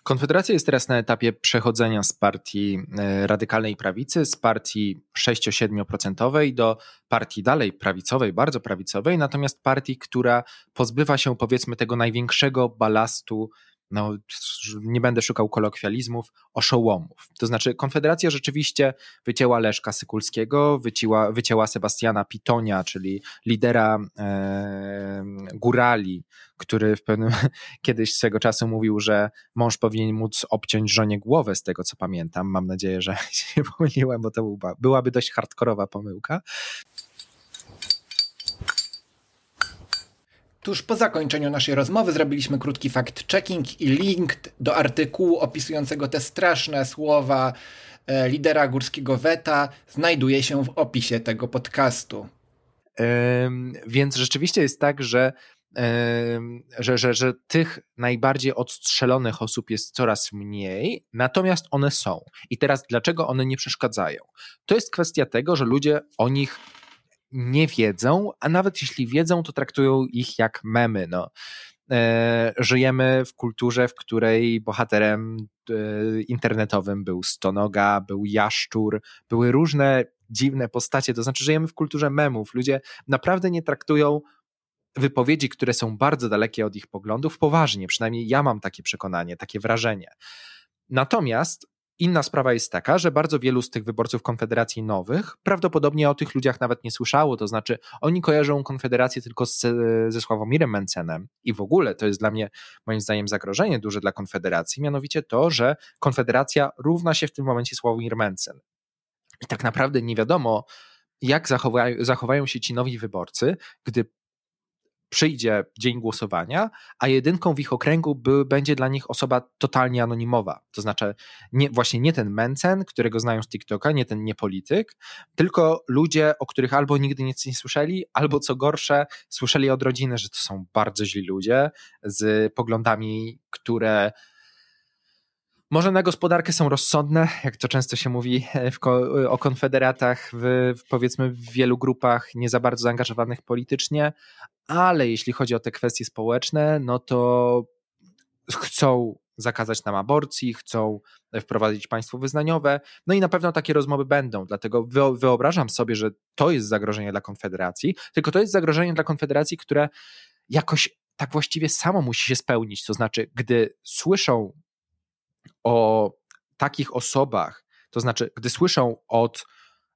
Konfederacja jest teraz na etapie przechodzenia z partii e, radykalnej prawicy, z partii 6-7% do partii dalej prawicowej, bardzo prawicowej, natomiast partii, która pozbywa się powiedzmy tego największego balastu no, nie będę szukał kolokwializmów, oszołomów. To znaczy, Konfederacja rzeczywiście wycięła Leszka Sykulskiego, wycięła, wycięła Sebastiana Pitonia, czyli lidera e, górali, który w pewnym <laughs> kiedyś swego czasu mówił, że mąż powinien móc obciąć żonie głowę, z tego co pamiętam. Mam nadzieję, że <laughs> się pomyliłem, bo to byłaby dość hardkorowa pomyłka. Tuż po zakończeniu naszej rozmowy zrobiliśmy krótki fact-checking i link do artykułu opisującego te straszne słowa e, lidera górskiego weta znajduje się w opisie tego podcastu. Ym, więc rzeczywiście jest tak, że, że, że, że tych najbardziej odstrzelonych osób jest coraz mniej, natomiast one są. I teraz dlaczego one nie przeszkadzają? To jest kwestia tego, że ludzie o nich nie wiedzą, a nawet jeśli wiedzą, to traktują ich jak memy. No. E, żyjemy w kulturze, w której bohaterem e, internetowym był Stonoga, był Jaszczur, były różne dziwne postacie, to znaczy żyjemy w kulturze memów. Ludzie naprawdę nie traktują wypowiedzi, które są bardzo dalekie od ich poglądów, poważnie. Przynajmniej ja mam takie przekonanie, takie wrażenie. Natomiast Inna sprawa jest taka, że bardzo wielu z tych wyborców Konfederacji nowych prawdopodobnie o tych ludziach nawet nie słyszało, to znaczy oni kojarzą Konfederację tylko z, ze Sławomirem Mencenem i w ogóle to jest dla mnie moim zdaniem zagrożenie duże dla Konfederacji, mianowicie to, że Konfederacja równa się w tym momencie Sławomir Mencen. I tak naprawdę nie wiadomo, jak zachowają, zachowają się ci nowi wyborcy, gdy przyjdzie dzień głosowania, a jedynką w ich okręgu by, będzie dla nich osoba totalnie anonimowa. To znaczy nie, właśnie nie ten Mencen, którego znają z TikToka, nie ten niepolityk, tylko ludzie, o których albo nigdy nic nie słyszeli, albo co gorsze, słyszeli od rodziny, że to są bardzo źli ludzie z poglądami, które może na gospodarkę są rozsądne, jak to często się mówi ko o konfederatach, w, w, powiedzmy w wielu grupach nie za bardzo zaangażowanych politycznie, ale jeśli chodzi o te kwestie społeczne, no to chcą zakazać nam aborcji, chcą wprowadzić państwo wyznaniowe, no i na pewno takie rozmowy będą, dlatego wyobrażam sobie, że to jest zagrożenie dla Konfederacji, tylko to jest zagrożenie dla Konfederacji, które jakoś tak właściwie samo musi się spełnić, to znaczy, gdy słyszą o takich osobach, to znaczy, gdy słyszą od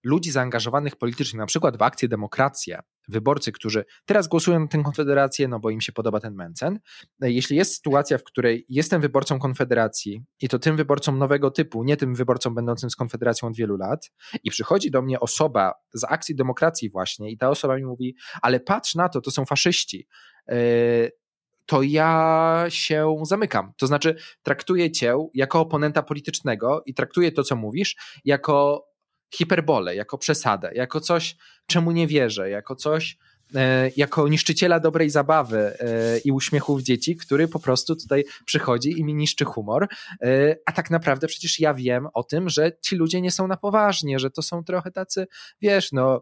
ludzi zaangażowanych politycznie, na przykład w akcję Demokracja, wyborcy, którzy teraz głosują na tę konfederację, no bo im się podoba ten Mencen. Jeśli jest sytuacja, w której jestem wyborcą konfederacji i to tym wyborcą nowego typu, nie tym wyborcą będącym z konfederacją od wielu lat, i przychodzi do mnie osoba z akcji demokracji właśnie, i ta osoba mi mówi, ale patrz na to, to są faszyści. Yy, to ja się zamykam. To znaczy, traktuję cię jako oponenta politycznego i traktuję to, co mówisz, jako hiperbolę, jako przesadę, jako coś, czemu nie wierzę, jako coś, e, jako niszczyciela dobrej zabawy e, i uśmiechów dzieci, który po prostu tutaj przychodzi i mi niszczy humor. E, a tak naprawdę przecież ja wiem o tym, że ci ludzie nie są na poważnie, że to są trochę tacy, wiesz, no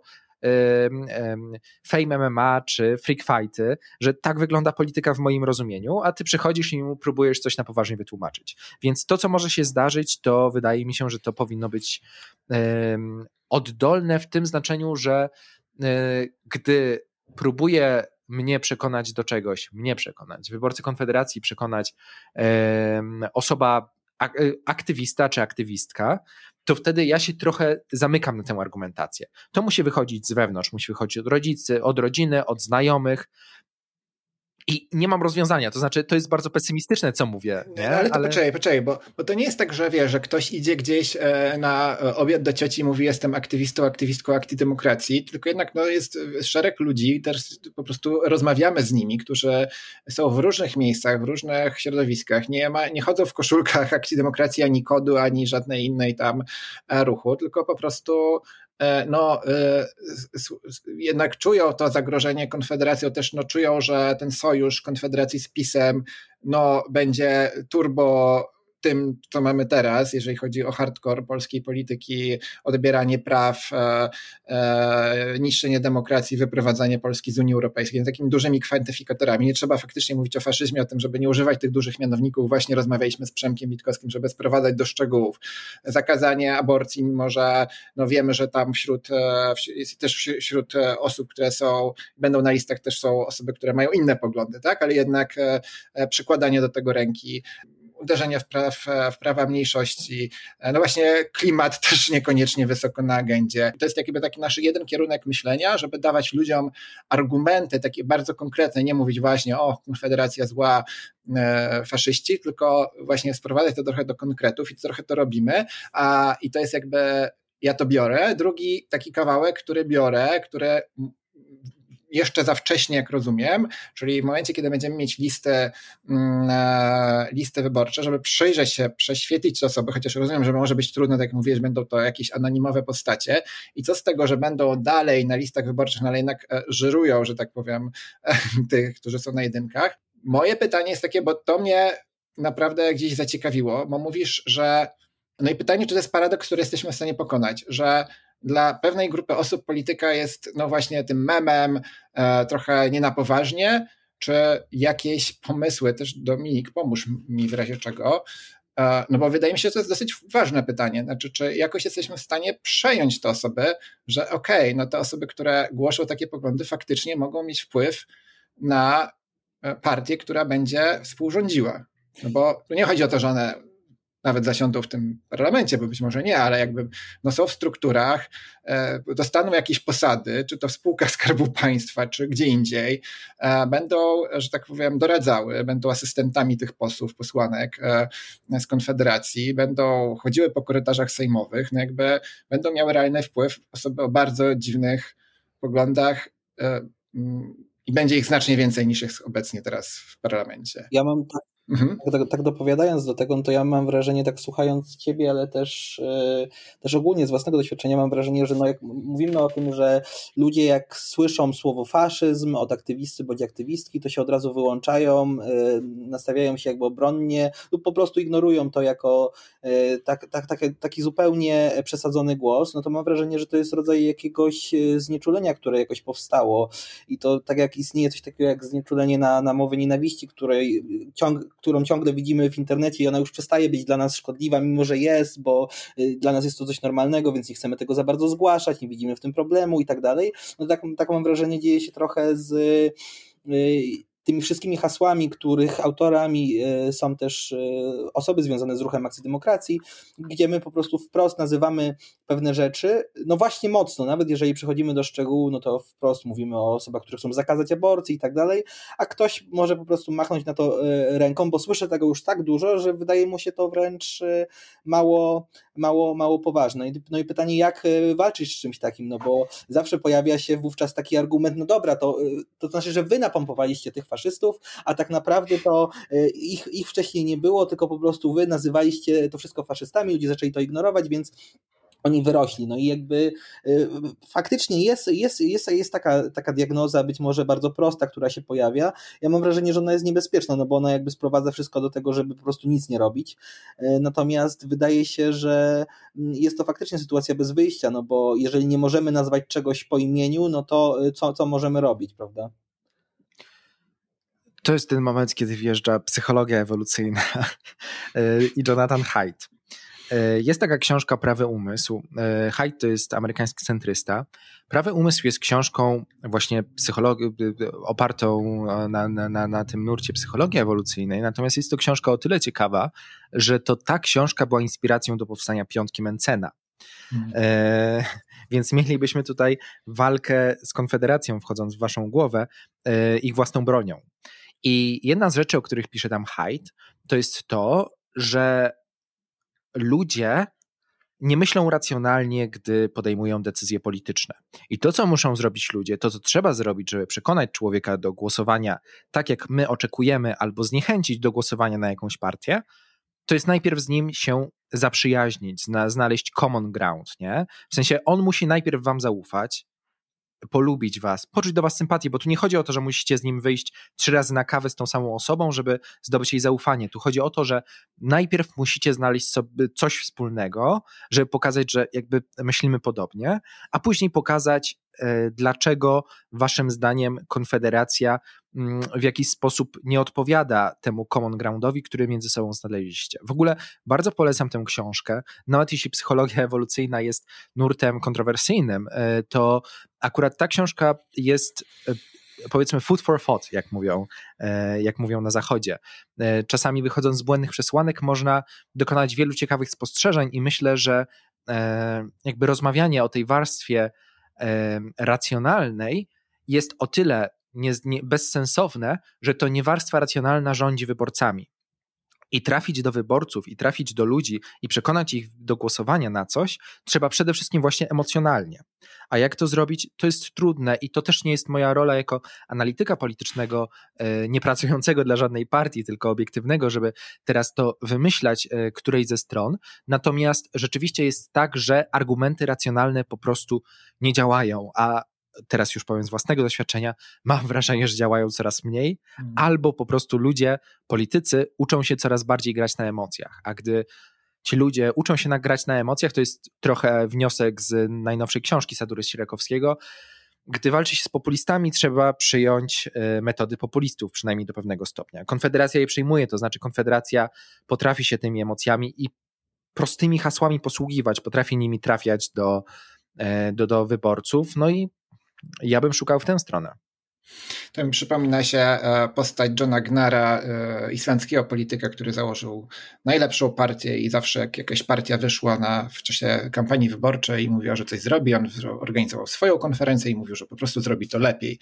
Fame MMA czy Freak Fighty, że tak wygląda polityka w moim rozumieniu, a ty przychodzisz i mu próbujesz coś na poważnie wytłumaczyć. Więc to, co może się zdarzyć, to wydaje mi się, że to powinno być oddolne w tym znaczeniu, że e, gdy próbuje mnie przekonać do czegoś, mnie przekonać, wyborcy Konfederacji przekonać osoba aktywista czy aktywistka, to wtedy ja się trochę zamykam na tę argumentację. To musi wychodzić z wewnątrz, musi wychodzić od rodzicy, od rodziny, od znajomych, i nie mam rozwiązania, to znaczy to jest bardzo pesymistyczne, co mówię. Nie? Ale to ale... poczekaj, poczekaj, bo, bo to nie jest tak, że wie, że ktoś idzie gdzieś e, na e, obiad do cioci i mówi jestem aktywistą, aktywistką akcji demokracji, tylko jednak no, jest szereg ludzi, też po prostu rozmawiamy z nimi, którzy są w różnych miejscach, w różnych środowiskach, nie, ma, nie chodzą w koszulkach akcji demokracji ani kodu, ani żadnej innej tam e, ruchu, tylko po prostu no, e, jednak czują to zagrożenie Konfederacją, też no, czują, że ten sojusz Konfederacji z PiSem no, będzie turbo tym, co mamy teraz, jeżeli chodzi o hardcore polskiej polityki, odbieranie praw, e, e, niszczenie demokracji, wyprowadzanie Polski z Unii Europejskiej, takimi dużymi kwantyfikatorami. Nie trzeba faktycznie mówić o faszyzmie, o tym, żeby nie używać tych dużych mianowników. Właśnie rozmawialiśmy z Przemkiem Witkowskim, żeby sprowadzać do szczegółów. Zakazanie aborcji, mimo że no wiemy, że tam wśród, e, jest też wśród osób, które są, będą na listach też są osoby, które mają inne poglądy, tak? ale jednak przykładanie do tego ręki uderzenie w, praw, w prawa mniejszości. No właśnie klimat <laughs> też niekoniecznie wysoko na agendzie. To jest jakby taki nasz jeden kierunek myślenia, żeby dawać ludziom argumenty takie bardzo konkretne, nie mówić właśnie o Konfederacja zła, faszyści, tylko właśnie sprowadzać to trochę do konkretów i trochę to robimy, a i to jest jakby ja to biorę. Drugi taki kawałek, który biorę, który jeszcze za wcześnie, jak rozumiem, czyli w momencie, kiedy będziemy mieć listę, mm, e, listę wyborcze, żeby przyjrzeć się, prześwietlić te osoby, chociaż rozumiem, że może być trudno, tak jak mówiłeś, będą to jakieś anonimowe postacie i co z tego, że będą dalej na listach wyborczych, no ale jednak e, żyrują, że tak powiem, <laughs> tych, którzy są na jedynkach. Moje pytanie jest takie, bo to mnie naprawdę gdzieś zaciekawiło, bo mówisz, że no i pytanie, czy to jest paradoks, który jesteśmy w stanie pokonać, że dla pewnej grupy osób polityka jest no właśnie tym memem, e, trochę nie na poważnie, czy jakieś pomysły, też Dominik, pomóż mi w razie czego, e, no bo wydaje mi się, że to jest dosyć ważne pytanie, znaczy czy jakoś jesteśmy w stanie przejąć te osoby, że okej, okay, no te osoby, które głoszą takie poglądy faktycznie mogą mieć wpływ na e, partię, która będzie współrządziła. No bo nie chodzi o to, że one nawet zasiądą w tym parlamencie, bo być może nie, ale jakby no są w strukturach, e, dostaną jakieś posady, czy to w spółkach Skarbu Państwa, czy gdzie indziej, e, będą, że tak powiem, doradzały, będą asystentami tych posłów, posłanek e, z Konfederacji, będą chodziły po korytarzach sejmowych, no jakby będą miały realny wpływ osoby o bardzo dziwnych poglądach i będzie ich znacznie więcej niż jest obecnie teraz w parlamencie. Ja mam tak, Mhm. Tak, tak, dopowiadając do tego, no to ja mam wrażenie, tak słuchając Ciebie, ale też, yy, też ogólnie z własnego doświadczenia mam wrażenie, że no jak mówimy o tym, że ludzie jak słyszą słowo faszyzm od aktywisty bądź aktywistki, to się od razu wyłączają, yy, nastawiają się jakby obronnie lub po prostu ignorują to jako yy, tak, tak, tak, taki zupełnie przesadzony głos, no to mam wrażenie, że to jest rodzaj jakiegoś znieczulenia, które jakoś powstało i to tak jak istnieje coś takiego jak znieczulenie na, na mowy nienawiści, której ciąg którą ciągle widzimy w internecie i ona już przestaje być dla nas szkodliwa, mimo że jest, bo y, dla nas jest to coś normalnego, więc nie chcemy tego za bardzo zgłaszać, nie widzimy w tym problemu i tak dalej. No tak, tak mam wrażenie dzieje się trochę z y, tymi wszystkimi hasłami, których autorami e, są też e, osoby związane z ruchem akcji demokracji, gdzie my po prostu wprost nazywamy pewne rzeczy, no właśnie mocno, nawet jeżeli przechodzimy do szczegółu, no to wprost mówimy o osobach, które chcą zakazać aborcji i tak dalej, a ktoś może po prostu machnąć na to e, ręką, bo słyszę tego już tak dużo, że wydaje mu się to wręcz mało, mało, mało poważne. No i pytanie, jak walczyć z czymś takim, no bo zawsze pojawia się wówczas taki argument, no dobra, to, to znaczy, że wy napompowaliście tych faszystów, a tak naprawdę to e, ich, ich wcześniej nie było, tylko po prostu wy nazywaliście to wszystko faszystami, ludzie zaczęli to ignorować, więc oni wyrośli. No i jakby y, faktycznie jest, jest, jest, jest taka, taka diagnoza, być może bardzo prosta, która się pojawia. Ja mam wrażenie, że ona jest niebezpieczna, no bo ona jakby sprowadza wszystko do tego, żeby po prostu nic nie robić. Y, natomiast wydaje się, że mm, jest to faktycznie sytuacja bez wyjścia, no bo jeżeli nie możemy nazwać czegoś po imieniu, no to co, co możemy robić, prawda? To jest ten moment, kiedy wjeżdża psychologia ewolucyjna <laughs> i Jonathan Haidt. Jest taka książka Prawy Umysł. Haidt to jest amerykański centrysta. Prawy Umysł jest książką właśnie psychologii, opartą na, na, na tym nurcie psychologii ewolucyjnej, natomiast jest to książka o tyle ciekawa, że to ta książka była inspiracją do powstania Piątki Mencena. Hmm. E, <laughs> więc mielibyśmy tutaj walkę z Konfederacją, wchodząc w waszą głowę, e, ich własną bronią. I jedna z rzeczy, o których pisze tam Haidt, to jest to, że ludzie nie myślą racjonalnie, gdy podejmują decyzje polityczne. I to, co muszą zrobić ludzie, to, co trzeba zrobić, żeby przekonać człowieka do głosowania tak, jak my oczekujemy, albo zniechęcić do głosowania na jakąś partię, to jest najpierw z nim się zaprzyjaźnić, zna, znaleźć common ground, nie? W sensie on musi najpierw wam zaufać, polubić was, poczuć do was sympatię, bo tu nie chodzi o to, że musicie z nim wyjść trzy razy na kawę z tą samą osobą, żeby zdobyć jej zaufanie. Tu chodzi o to, że najpierw musicie znaleźć sobie coś wspólnego, żeby pokazać, że jakby myślimy podobnie, a później pokazać, dlaczego waszym zdaniem Konfederacja mm, w jakiś sposób nie odpowiada temu common groundowi, który między sobą znaleźliście. W ogóle bardzo polecam tę książkę, nawet jeśli psychologia ewolucyjna jest nurtem kontrowersyjnym, e, to akurat ta książka jest e, powiedzmy food for thought, jak mówią, e, jak mówią na zachodzie. E, czasami wychodząc z błędnych przesłanek można dokonać wielu ciekawych spostrzeżeń i myślę, że jakby rozmawianie o tej warstwie racjonalnej jest o tyle nie, nie, bezsensowne, że to nie warstwa racjonalna rządzi wyborcami i trafić do wyborców, i trafić do ludzi, i przekonać ich do głosowania na coś, trzeba przede wszystkim właśnie emocjonalnie. A jak to zrobić, to jest trudne i to też nie jest moja rola jako analityka politycznego, e, nie pracującego dla żadnej partii, tylko obiektywnego, żeby teraz to wymyślać e, której ze stron. Natomiast rzeczywiście jest tak, że argumenty racjonalne po prostu nie działają, a teraz już powiem z własnego doświadczenia, mam wrażenie, że działają coraz mniej, hmm. albo po prostu ludzie, politycy uczą się coraz bardziej grać na emocjach, a gdy ci ludzie uczą się nagrać na emocjach, to jest trochę wniosek z najnowszej książki Sadury Sirekowskiego, gdy walczy się z populistami, trzeba przyjąć e, metody populistów, przynajmniej do pewnego stopnia. Konfederacja je przyjmuje, to znaczy Konfederacja potrafi się tymi emocjami i prostymi hasłami posługiwać, potrafi nimi trafiać do, e, do, do wyborców, no i ja bym szukał w tę stronę. To mi przypomina się e, postać Johna Gnara, e, islandzkiego polityka, który założył najlepszą partię i zawsze jak jakaś partia wyszła na, w czasie kampanii wyborczej i mówiła, że coś zrobi, on organizował swoją konferencję i mówił, że po prostu zrobi to lepiej,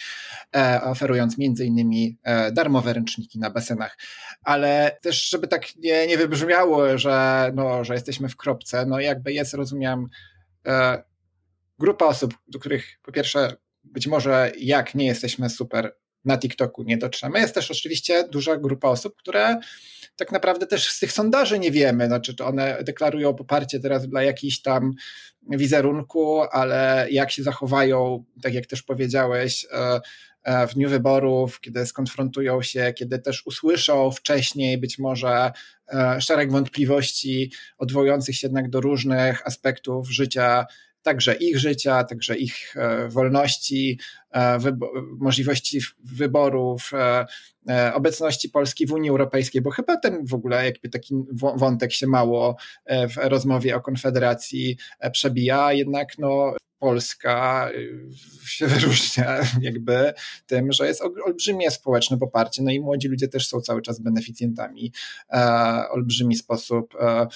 e, oferując między innymi darmowe ręczniki na basenach. Ale też, żeby tak nie, nie wybrzmiało, że, no, że jesteśmy w kropce, no jakby jest, rozumiem, grupa osób, do których po pierwsze być może jak nie jesteśmy super na TikToku nie dotrzemy. Jest też oczywiście duża grupa osób, które tak naprawdę też z tych sondaży nie wiemy, znaczy to one deklarują poparcie teraz dla jakichś tam wizerunku, ale jak się zachowają, tak jak też powiedziałeś, e, e, w dniu wyborów, kiedy skonfrontują się, kiedy też usłyszą wcześniej być może e, szereg wątpliwości odwołujących się jednak do różnych aspektów życia także ich życia, także ich e, wolności, e, możliwości wyborów, e, obecności Polski w Unii Europejskiej, bo chyba ten w ogóle jakby taki wątek się mało w rozmowie o Konfederacji przebija, jednak no Polska y, się <laughs> wyróżnia jakby tym, że jest olbrzymie społeczne poparcie, no i młodzi ludzie też są cały czas beneficjentami e, olbrzymi sposób e,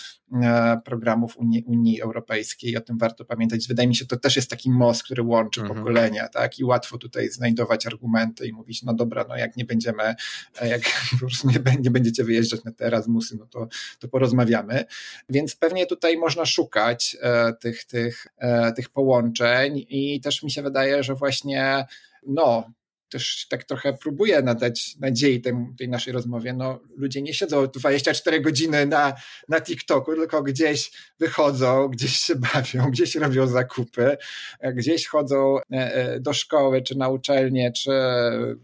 e, programów Unii, Unii Europejskiej, o tym warto pamiętać. Wydaje mi się, to też jest taki most, który łączy mhm. pokolenia, tak, i łatwo tutaj znajdować argumenty i mówić, no dobra, no jak nie będziemy, e, jak <laughs> po prostu nie, nie będziecie wyjeżdżać na te Erasmusy, no to, to porozmawiamy, więc pewnie tutaj można szukać e, tych, tych, e, tych połączeń, i też mi się wydaje, że właśnie no, też tak trochę próbuję nadać nadziei tej, tej naszej rozmowie. No, ludzie nie siedzą 24 godziny na, na TikToku, tylko gdzieś wychodzą, gdzieś się bawią, <laughs> gdzieś robią zakupy, gdzieś chodzą e, e, do szkoły, czy na uczelnię, czy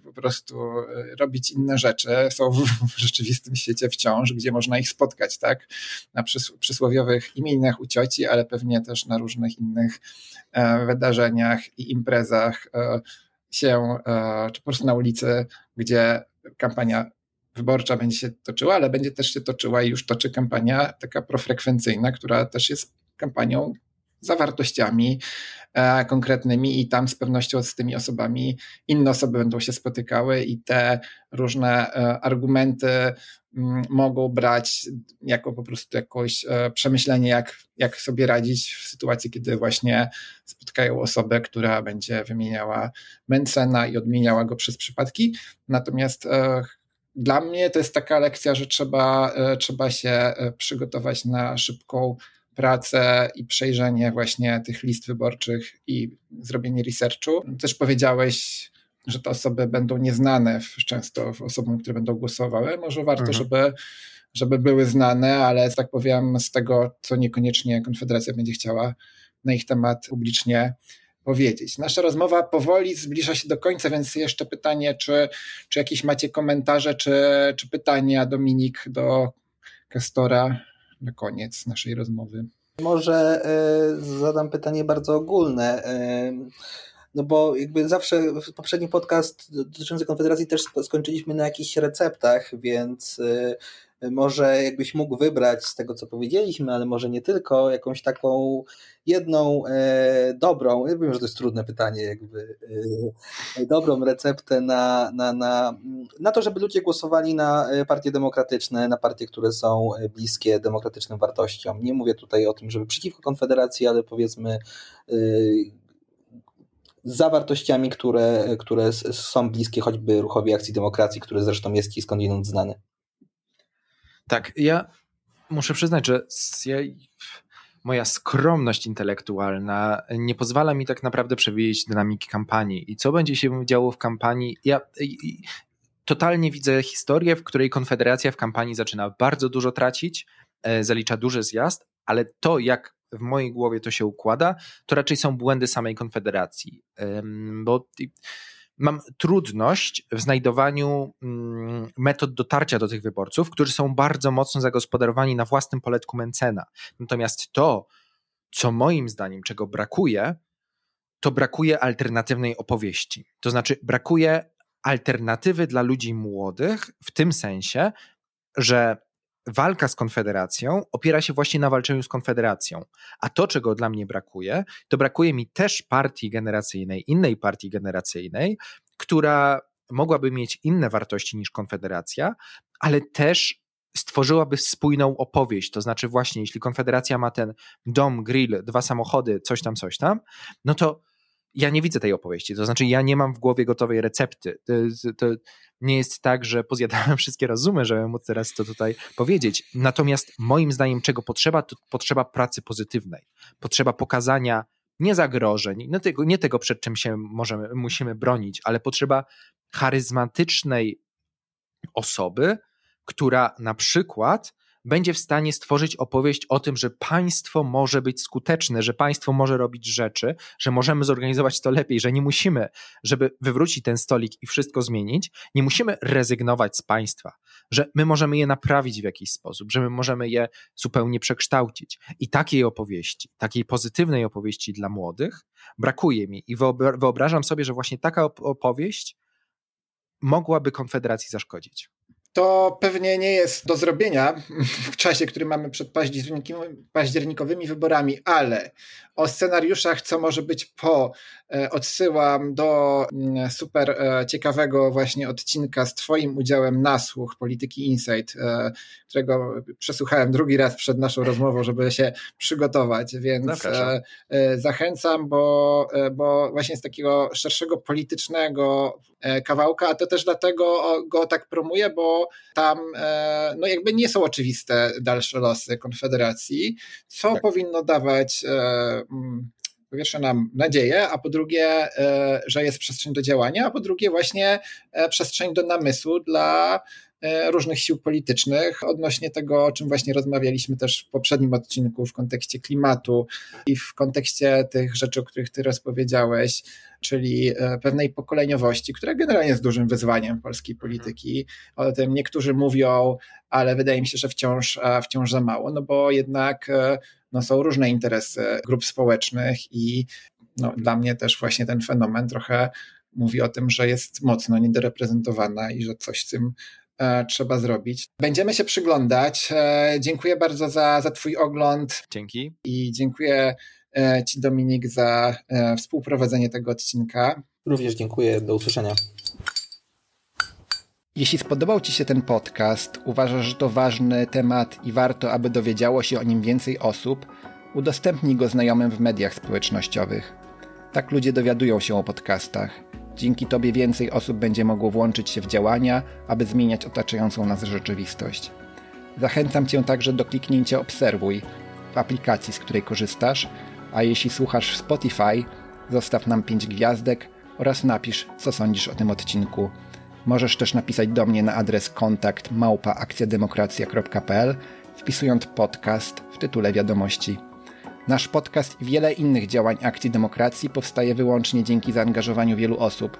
po prostu e, robić inne rzeczy. Są w, w rzeczywistym świecie wciąż, gdzie można ich spotkać, tak? Na przys przysłowiowych imieninach u cioci, ale pewnie też na różnych innych wydarzeniach i imprezach się, e, czy po prostu na ulicy, gdzie kampania wyborcza będzie się toczyła, ale będzie też się toczyła i już toczy kampania taka profrekwencyjna, która też jest kampanią za wartościami e, konkretnymi i tam z pewnością z tymi osobami inne osoby będą się spotykały i te różne e, argumenty Mm, mogą brać jako po prostu jakoś e, przemyślenie, jak, jak sobie radzić w sytuacji, kiedy właśnie spotkają osobę, która będzie wymieniała Mencena i odmieniała go przez przypadki. Natomiast e, dla mnie to jest taka lekcja, że trzeba, e, trzeba się przygotować na szybką pracę i przejrzenie właśnie tych list wyborczych i zrobienie researchu. Też powiedziałeś, że te osoby będą nieznane często osobom, które będą głosowały. Może warto, mhm. żeby, żeby były znane, ale tak powiem, z tego, co niekoniecznie Konfederacja będzie chciała na ich temat publicznie powiedzieć. Nasza rozmowa powoli zbliża się do końca, więc jeszcze pytanie, czy, czy jakieś macie komentarze, czy, czy pytania, Dominik, do Kastora na koniec naszej rozmowy. Może y, zadam pytanie bardzo ogólne. Y, no bo jakby zawsze w poprzedni podcast dotyczący Konfederacji też skończyliśmy na jakichś receptach, więc y, może jakbyś mógł wybrać z tego, co powiedzieliśmy, ale może nie tylko, jakąś taką jedną e, dobrą, ja wiem, że to jest trudne pytanie, jakby e, dobrą receptę na, na, na, na to, żeby ludzie głosowali na e, partie demokratyczne, na partie, które są bliskie demokratycznym wartościom. Nie mówię tutaj o tym, żeby przeciwko Konfederacji, ale powiedzmy e, za wartościami, które, które są bliskie choćby ruchowi akcji demokracji, który zresztą jest i skądinąd znany. Tak, ja muszę przyznać, że ja, moja skromność intelektualna nie pozwala mi tak naprawdę przewidzieć dynamiki kampanii i co będzie się działo w kampanii. Ja totalnie widzę historię, w której Konfederacja w kampanii zaczyna bardzo dużo tracić, e, zalicza duży zjazd, ale to, jak w mojej głowie to się układa, to raczej są błędy samej Konfederacji. Bo mam trudność w znajdowaniu mm, metod dotarcia do tych wyborców, którzy są bardzo mocno zagospodarowani na własnym poletku Mencena. Natomiast to, co moim zdaniem, czego brakuje, to brakuje alternatywnej opowieści. To znaczy, brakuje alternatywy dla ludzi młodych, w tym sensie, że walka z Konfederacją opiera się właśnie na walczeniu z Konfederacją. A to, czego dla mnie brakuje, to brakuje mi też partii generacyjnej, innej partii generacyjnej, która mogłaby mieć inne wartości niż Konfederacja, ale też stworzyłaby spójną opowieść. To znaczy, właśnie, jeśli Konfederacja ma ten dom, grill, dwa samochody, coś tam, coś tam, no to ja nie widzę tej opowieści. To znaczy, ja nie mam w głowie gotowej recepty. To, to, nie jest tak, że pozjadałem <laughs> wszystkie rozumy, żeby móc teraz to tutaj powiedzieć. Natomiast moim zdaniem, czego potrzeba, to potrzeba pracy pozytywnej. Potrzeba pokazania nie zagrożeń, nie tego, nie tego przed czym się możemy, musimy bronić, ale potrzeba charyzmatycznej osoby, która na przykład będzie w stanie stworzyć opowieść o tym, że państwo może być skuteczne, że państwo może robić rzeczy, że możemy zorganizować to lepiej, że nie musimy, żeby wywrócić ten stolik i wszystko zmienić, nie musimy rezygnować z państwa, że my możemy je naprawić w jakiś sposób, że my możemy je zupełnie przekształcić. I takiej opowieści, takiej pozytywnej opowieści dla młodych brakuje mi i wyobrażam sobie, że właśnie taka opowieść mogłaby Konfederacji zaszkodzić to pewnie nie jest do zrobienia <laughs> w czasie, który mamy przed październikowymi wyborami, ale o scenariuszach, co może być po, e, odsyłam do mm, super e, ciekawego właśnie odcinka z Twoim udziałem na słuch Polityki Insight, e, którego przesłuchałem drugi raz przed naszą rozmową, żeby się przygotować, więc zachęcam, bo, bo właśnie z takiego szerszego politycznego kawałka, a to też dlatego go tak promuję, bo tam no jakby nie są oczywiste dalsze losy Konfederacji, co tak. powinno dawać Mm, po pierwsze nam nadzieję, a po drugie, e, że jest przestrzeń do działania, a po drugie właśnie e, przestrzeń do namysłu dla e, różnych sił politycznych odnośnie tego, o czym właśnie rozmawialiśmy też w poprzednim odcinku w kontekście klimatu i w kontekście tych rzeczy, o których ty rozpowiedziałeś, czyli pewnej pokoleniowości, która generalnie jest dużym wyzwaniem polskiej polityki. O tym niektórzy mówią, ale wydaje mi się, że wciąż, wciąż za mało, no bo jednak no, są różne interesy grup społecznych i no, dla mnie też właśnie ten fenomen trochę mówi o tym, że jest mocno niedoreprezentowana i że coś z tym e, trzeba zrobić. Będziemy się przyglądać. E, dziękuję bardzo za, za Twój ogląd. Dzięki. I dziękuję e, Ci, Dominik, za e, współprowadzenie tego odcinka. Również dziękuję. Do usłyszenia. Jeśli spodobał Ci się ten podcast, uważasz, że to ważny temat i warto, aby dowiedziało się o nim więcej osób, udostępnij go znajomym w mediach społecznościowych. Tak ludzie dowiadują się o podcastach. Dzięki Tobie więcej osób będzie mogło włączyć się w działania, aby zmieniać otaczającą nas rzeczywistość. Zachęcam Cię także do kliknięcia Obserwuj w aplikacji, z której korzystasz, a jeśli słuchasz w Spotify, zostaw nam 5 gwiazdek oraz napisz, co sądzisz o tym odcinku. Możesz też napisać do mnie na adres kontakt małpaakcjademokracja.pl wpisując podcast w tytule wiadomości. Nasz podcast i wiele innych działań Akcji Demokracji powstaje wyłącznie dzięki zaangażowaniu wielu osób,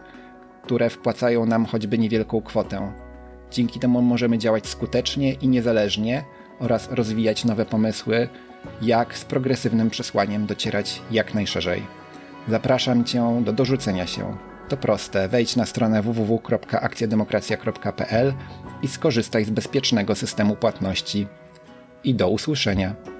które wpłacają nam choćby niewielką kwotę. Dzięki temu możemy działać skutecznie i niezależnie oraz rozwijać nowe pomysły, jak z progresywnym przesłaniem docierać jak najszerzej. Zapraszam Cię do dorzucenia się. To proste. Wejdź na stronę www.akcjademokracja.pl i skorzystaj z bezpiecznego systemu płatności. I do usłyszenia.